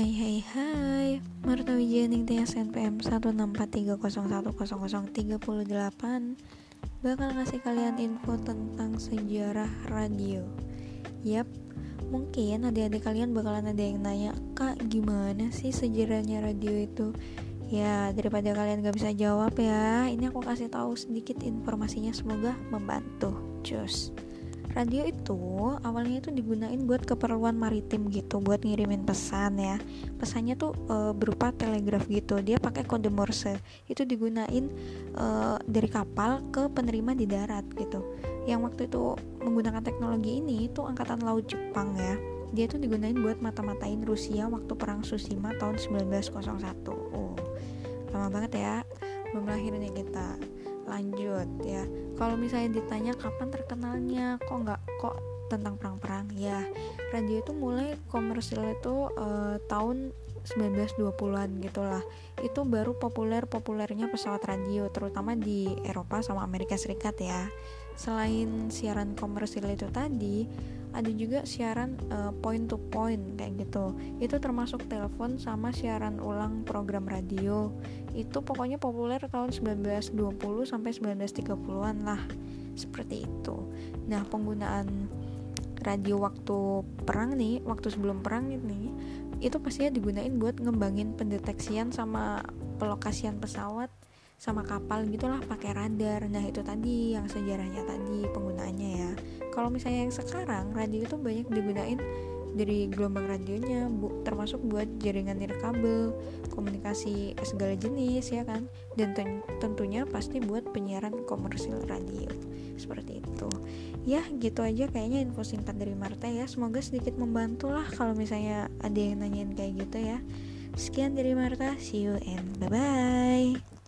Hai hai Marta Wijayaning Tias NPM 16430100038 Bakal ngasih kalian info tentang sejarah radio. Yap, mungkin adik-adik kalian bakalan ada yang nanya Kak gimana sih sejarahnya radio itu? Ya daripada kalian gak bisa jawab ya. Ini aku kasih tahu sedikit informasinya semoga membantu. Cus radio itu awalnya itu digunain buat keperluan maritim gitu buat ngirimin pesan ya. Pesannya tuh e, berupa telegraf gitu. Dia pakai kode morse. Itu digunain e, dari kapal ke penerima di darat gitu. Yang waktu itu menggunakan teknologi ini itu angkatan laut Jepang ya. Dia tuh digunain buat mata-matain Rusia waktu perang Tsushima tahun 1901 oh lama banget ya belum lahir nih kita lanjut ya. Kalau misalnya ditanya kapan terkenalnya kok nggak kok tentang perang-perang? Ya radio itu mulai komersil itu uh, tahun 1920-an gitulah. Itu baru populer-populernya pesawat radio terutama di Eropa sama Amerika Serikat ya. Selain siaran komersil itu tadi ada juga siaran uh, point to point kayak gitu. Itu termasuk telepon sama siaran ulang program radio itu pokoknya populer tahun 1920 sampai 1930-an lah. Seperti itu. Nah penggunaan radio waktu perang nih waktu sebelum perang nih itu pastinya digunain buat ngembangin pendeteksian sama pelokasian pesawat sama kapal gitulah pakai radar. Nah itu tadi yang sejarahnya tadi penggunaannya ya. Kalau misalnya yang sekarang radio itu banyak digunain dari gelombang radionya bu, termasuk buat jaringan nirkabel komunikasi segala jenis ya kan? Dan ten tentunya pasti buat penyiaran komersil radio. Seperti itu. Ya gitu aja kayaknya info singkat dari Marta ya. Semoga sedikit membantu lah kalau misalnya ada yang nanyain kayak gitu ya. Sekian dari Marta. See you and bye bye